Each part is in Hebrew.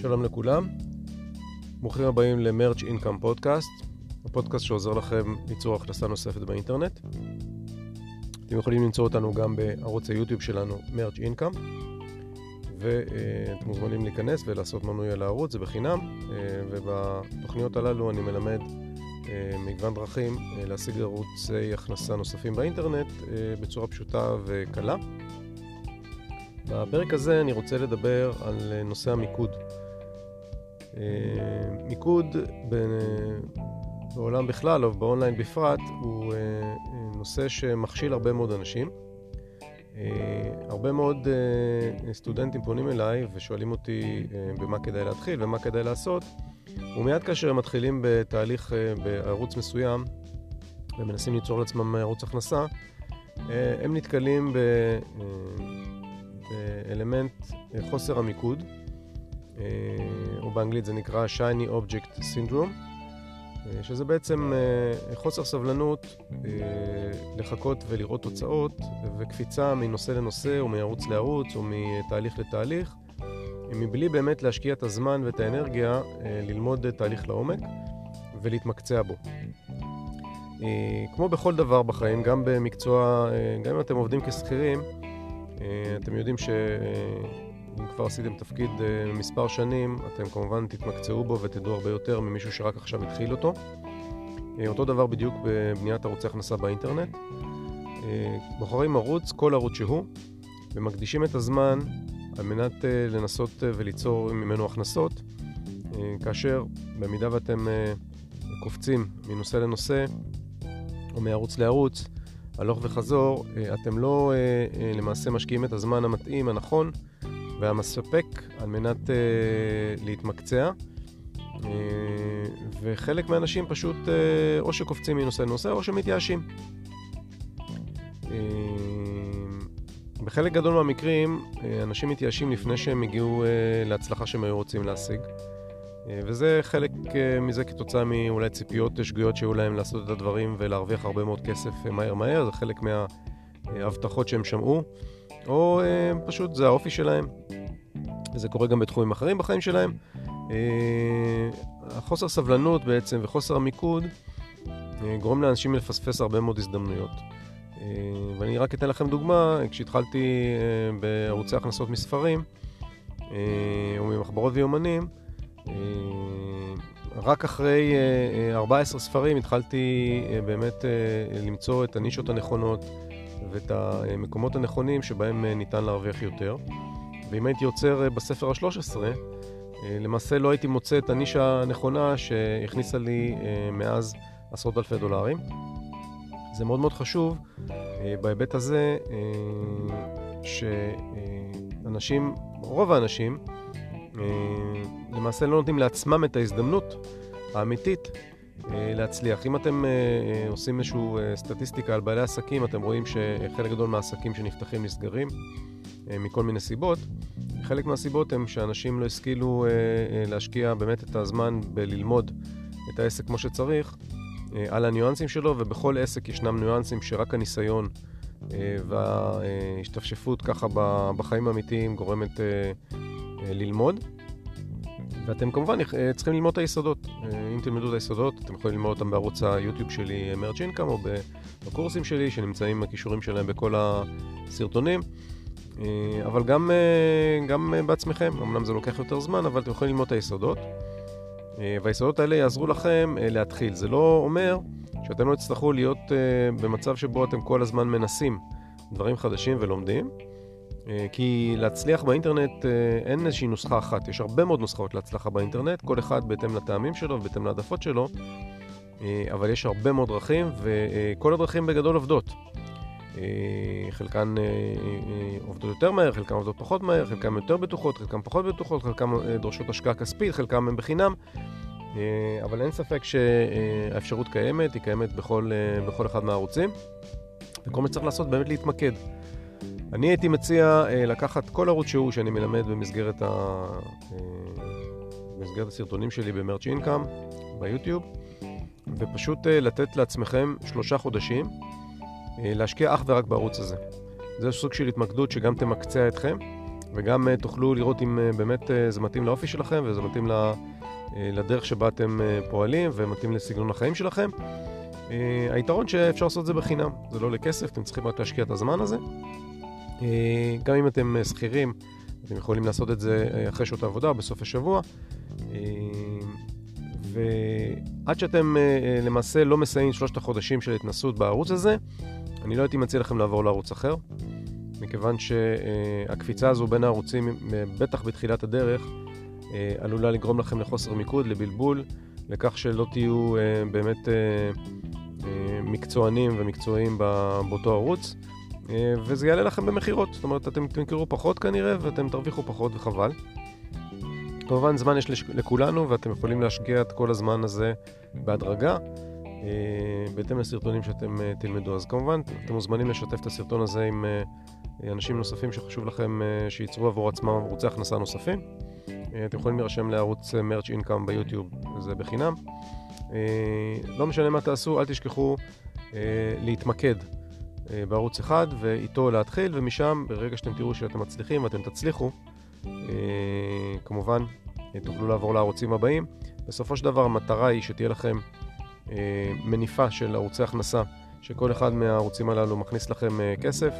שלום לכולם, ברוכים הבאים ל-Merch Income Podcast, הפודקאסט שעוזר לכם ליצור הכנסה נוספת באינטרנט. אתם יכולים למצוא אותנו גם בערוץ היוטיוב שלנו, Merch Income, ואתם מוזמנים להיכנס ולעשות מנוי על הערוץ, זה בחינם, ובתוכניות הללו אני מלמד מגוון דרכים להשיג ערוצי הכנסה נוספים באינטרנט בצורה פשוטה וקלה. בפרק הזה אני רוצה לדבר על נושא המיקוד. מיקוד בעולם בכלל, או באונליין בפרט, הוא נושא שמכשיל הרבה מאוד אנשים. הרבה מאוד סטודנטים פונים אליי ושואלים אותי במה כדאי להתחיל ומה כדאי לעשות, ומיד כאשר הם מתחילים בתהליך בערוץ מסוים ומנסים ליצור לעצמם ערוץ הכנסה, הם נתקלים באלמנט חוסר המיקוד, או באנגלית זה נקרא Shiny Object Syndrome, שזה בעצם חוסר סבלנות לחכות ולראות תוצאות וקפיצה מנושא לנושא או מערוץ לערוץ או מתהליך לתהליך מבלי באמת להשקיע את הזמן ואת האנרגיה ללמוד תהליך לעומק ולהתמקצע בו. כמו בכל דבר בחיים, גם במקצוע, גם אם אתם עובדים כשכירים, אתם יודעים שאם כבר עשיתם תפקיד מספר שנים, אתם כמובן תתמקצעו בו ותדעו הרבה יותר ממישהו שרק עכשיו התחיל אותו. אותו דבר בדיוק בבניית ערוצי הכנסה באינטרנט. בוחרים ערוץ, כל ערוץ שהוא, ומקדישים את הזמן על מנת לנסות וליצור ממנו הכנסות, כאשר במידה ואתם קופצים מנושא לנושא או מערוץ לערוץ, הלוך וחזור, אתם לא למעשה משקיעים את הזמן המתאים, הנכון והמספק על מנת להתמקצע. וחלק מהאנשים פשוט או שקופצים מנושא לנושא או שמתייאשים. בחלק גדול מהמקרים, אנשים מתייאשים לפני שהם הגיעו להצלחה שהם היו רוצים להשיג. וזה חלק מזה כתוצאה מאולי ציפיות שגויות שהיו להם לעשות את הדברים ולהרוויח הרבה מאוד כסף מהר מהר, זה חלק מההבטחות שהם שמעו, או פשוט זה האופי שלהם. וזה קורה גם בתחומים אחרים בחיים שלהם. החוסר סבלנות בעצם וחוסר המיקוד גורם לאנשים לפספס הרבה מאוד הזדמנויות. ואני רק אתן לכם דוגמה, כשהתחלתי בערוצי הכנסות מספרים, או ממחברות ויומנים, רק אחרי 14 ספרים התחלתי באמת למצוא את הנישות הנכונות ואת המקומות הנכונים שבהם ניתן להרוויח יותר. ואם הייתי עוצר בספר ה-13, למעשה לא הייתי מוצא את הנישה הנכונה שהכניסה לי מאז עשרות אלפי דולרים. זה מאוד מאוד חשוב בהיבט הזה שאנשים, רוב האנשים, למעשה לא נותנים לעצמם את ההזדמנות האמיתית להצליח. אם אתם עושים איזושהי סטטיסטיקה על בעלי עסקים, אתם רואים שחלק גדול מהעסקים שנפתחים נסגרים מכל מיני סיבות. חלק מהסיבות הם שאנשים לא השכילו להשקיע באמת את הזמן בללמוד את העסק כמו שצריך על הניואנסים שלו, ובכל עסק ישנם ניואנסים שרק הניסיון וההשתפשפות ככה בחיים האמיתיים גורמת ללמוד. ואתם כמובן צריכים ללמוד את היסודות. אם תלמדו את היסודות, אתם יכולים ללמוד אותם בערוץ היוטיוב שלי, אינקאם, או בקורסים שלי, שנמצאים הכישורים שלהם בכל הסרטונים. אבל גם, גם בעצמכם, אמנם זה לוקח יותר זמן, אבל אתם יכולים ללמוד את היסודות. והיסודות האלה יעזרו לכם להתחיל. זה לא אומר שאתם לא תצטרכו להיות במצב שבו אתם כל הזמן מנסים דברים חדשים ולומדים. כי להצליח באינטרנט אין איזושהי נוסחה אחת, יש הרבה מאוד נוסחאות להצלחה באינטרנט, כל אחד בהתאם לטעמים שלו ובהתאם להעדפות שלו, אבל יש הרבה מאוד דרכים, וכל הדרכים בגדול עובדות. חלקן עובדות יותר מהר, חלקן עובדות פחות מהר, חלקן יותר בטוחות, חלקן פחות בטוחות, חלקן דורשות השקעה כספית, חלקן הן בחינם, אבל אין ספק שהאפשרות קיימת, היא קיימת בכל, בכל אחד מהערוצים, וכל מה שצריך לעשות באמת להתמקד. אני הייתי מציע לקחת כל ערוץ שהוא שאני מלמד במסגרת, ה... במסגרת הסרטונים שלי במרץ' אינקאם, ביוטיוב, ופשוט לתת לעצמכם שלושה חודשים להשקיע אך ורק בערוץ הזה. זה סוג של התמקדות שגם תמקצע אתכם, וגם תוכלו לראות אם באמת זה מתאים לאופי שלכם וזה מתאים לדרך שבה אתם פועלים ומתאים לסגנון החיים שלכם. היתרון שאפשר לעשות את זה בחינם, זה לא עולה כסף, אתם צריכים רק להשקיע את הזמן הזה. גם אם אתם שכירים, אתם יכולים לעשות את זה אחרי שעות העבודה, בסוף השבוע. ועד שאתם למעשה לא מסיימים שלושת החודשים של התנסות בערוץ הזה, אני לא הייתי מציע לכם לעבור לערוץ אחר, מכיוון שהקפיצה הזו בין הערוצים, בטח בתחילת הדרך, עלולה לגרום לכם לחוסר מיקוד, לבלבול, לכך שלא תהיו באמת מקצוענים ומקצועיים באותו ערוץ, וזה יעלה לכם במכירות, זאת אומרת, אתם תמכרו פחות כנראה ואתם תרוויחו פחות וחבל. כמובן, זמן יש לכולנו ואתם יכולים להשקיע את כל הזמן הזה בהדרגה. אה, בהתאם לסרטונים שאתם אה, תלמדו. אז כמובן, אתם מוזמנים לשתף את הסרטון הזה עם אה, אנשים נוספים שחשוב לכם שייצרו עבור עצמם ערוצי הכנסה נוספים. אתם יכולים להירשם לערוץ מרץ' אינקאם ביוטיוב, זה בחינם. לא משנה מה תעשו, אל תשכחו להתמקד בערוץ אחד ואיתו להתחיל, ומשם, ברגע שאתם תראו שאתם מצליחים ואתם תצליחו, כמובן, תוכלו לעבור לערוצים הבאים. בסופו של דבר המטרה היא שתהיה לכם מניפה של ערוצי הכנסה, שכל אחד מהערוצים הללו מכניס לכם אה, כסף,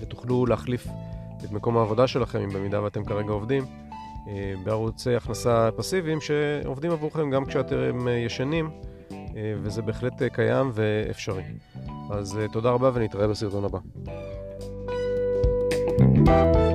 ותוכלו להחליף את מקום העבודה שלכם, אם במידה ואתם כרגע עובדים, אה, בערוצי הכנסה פסיביים שעובדים עבורכם גם כשאתם ישנים, וזה בהחלט קיים ואפשרי. אז תודה רבה ונתראה בסרטון הבא. thank you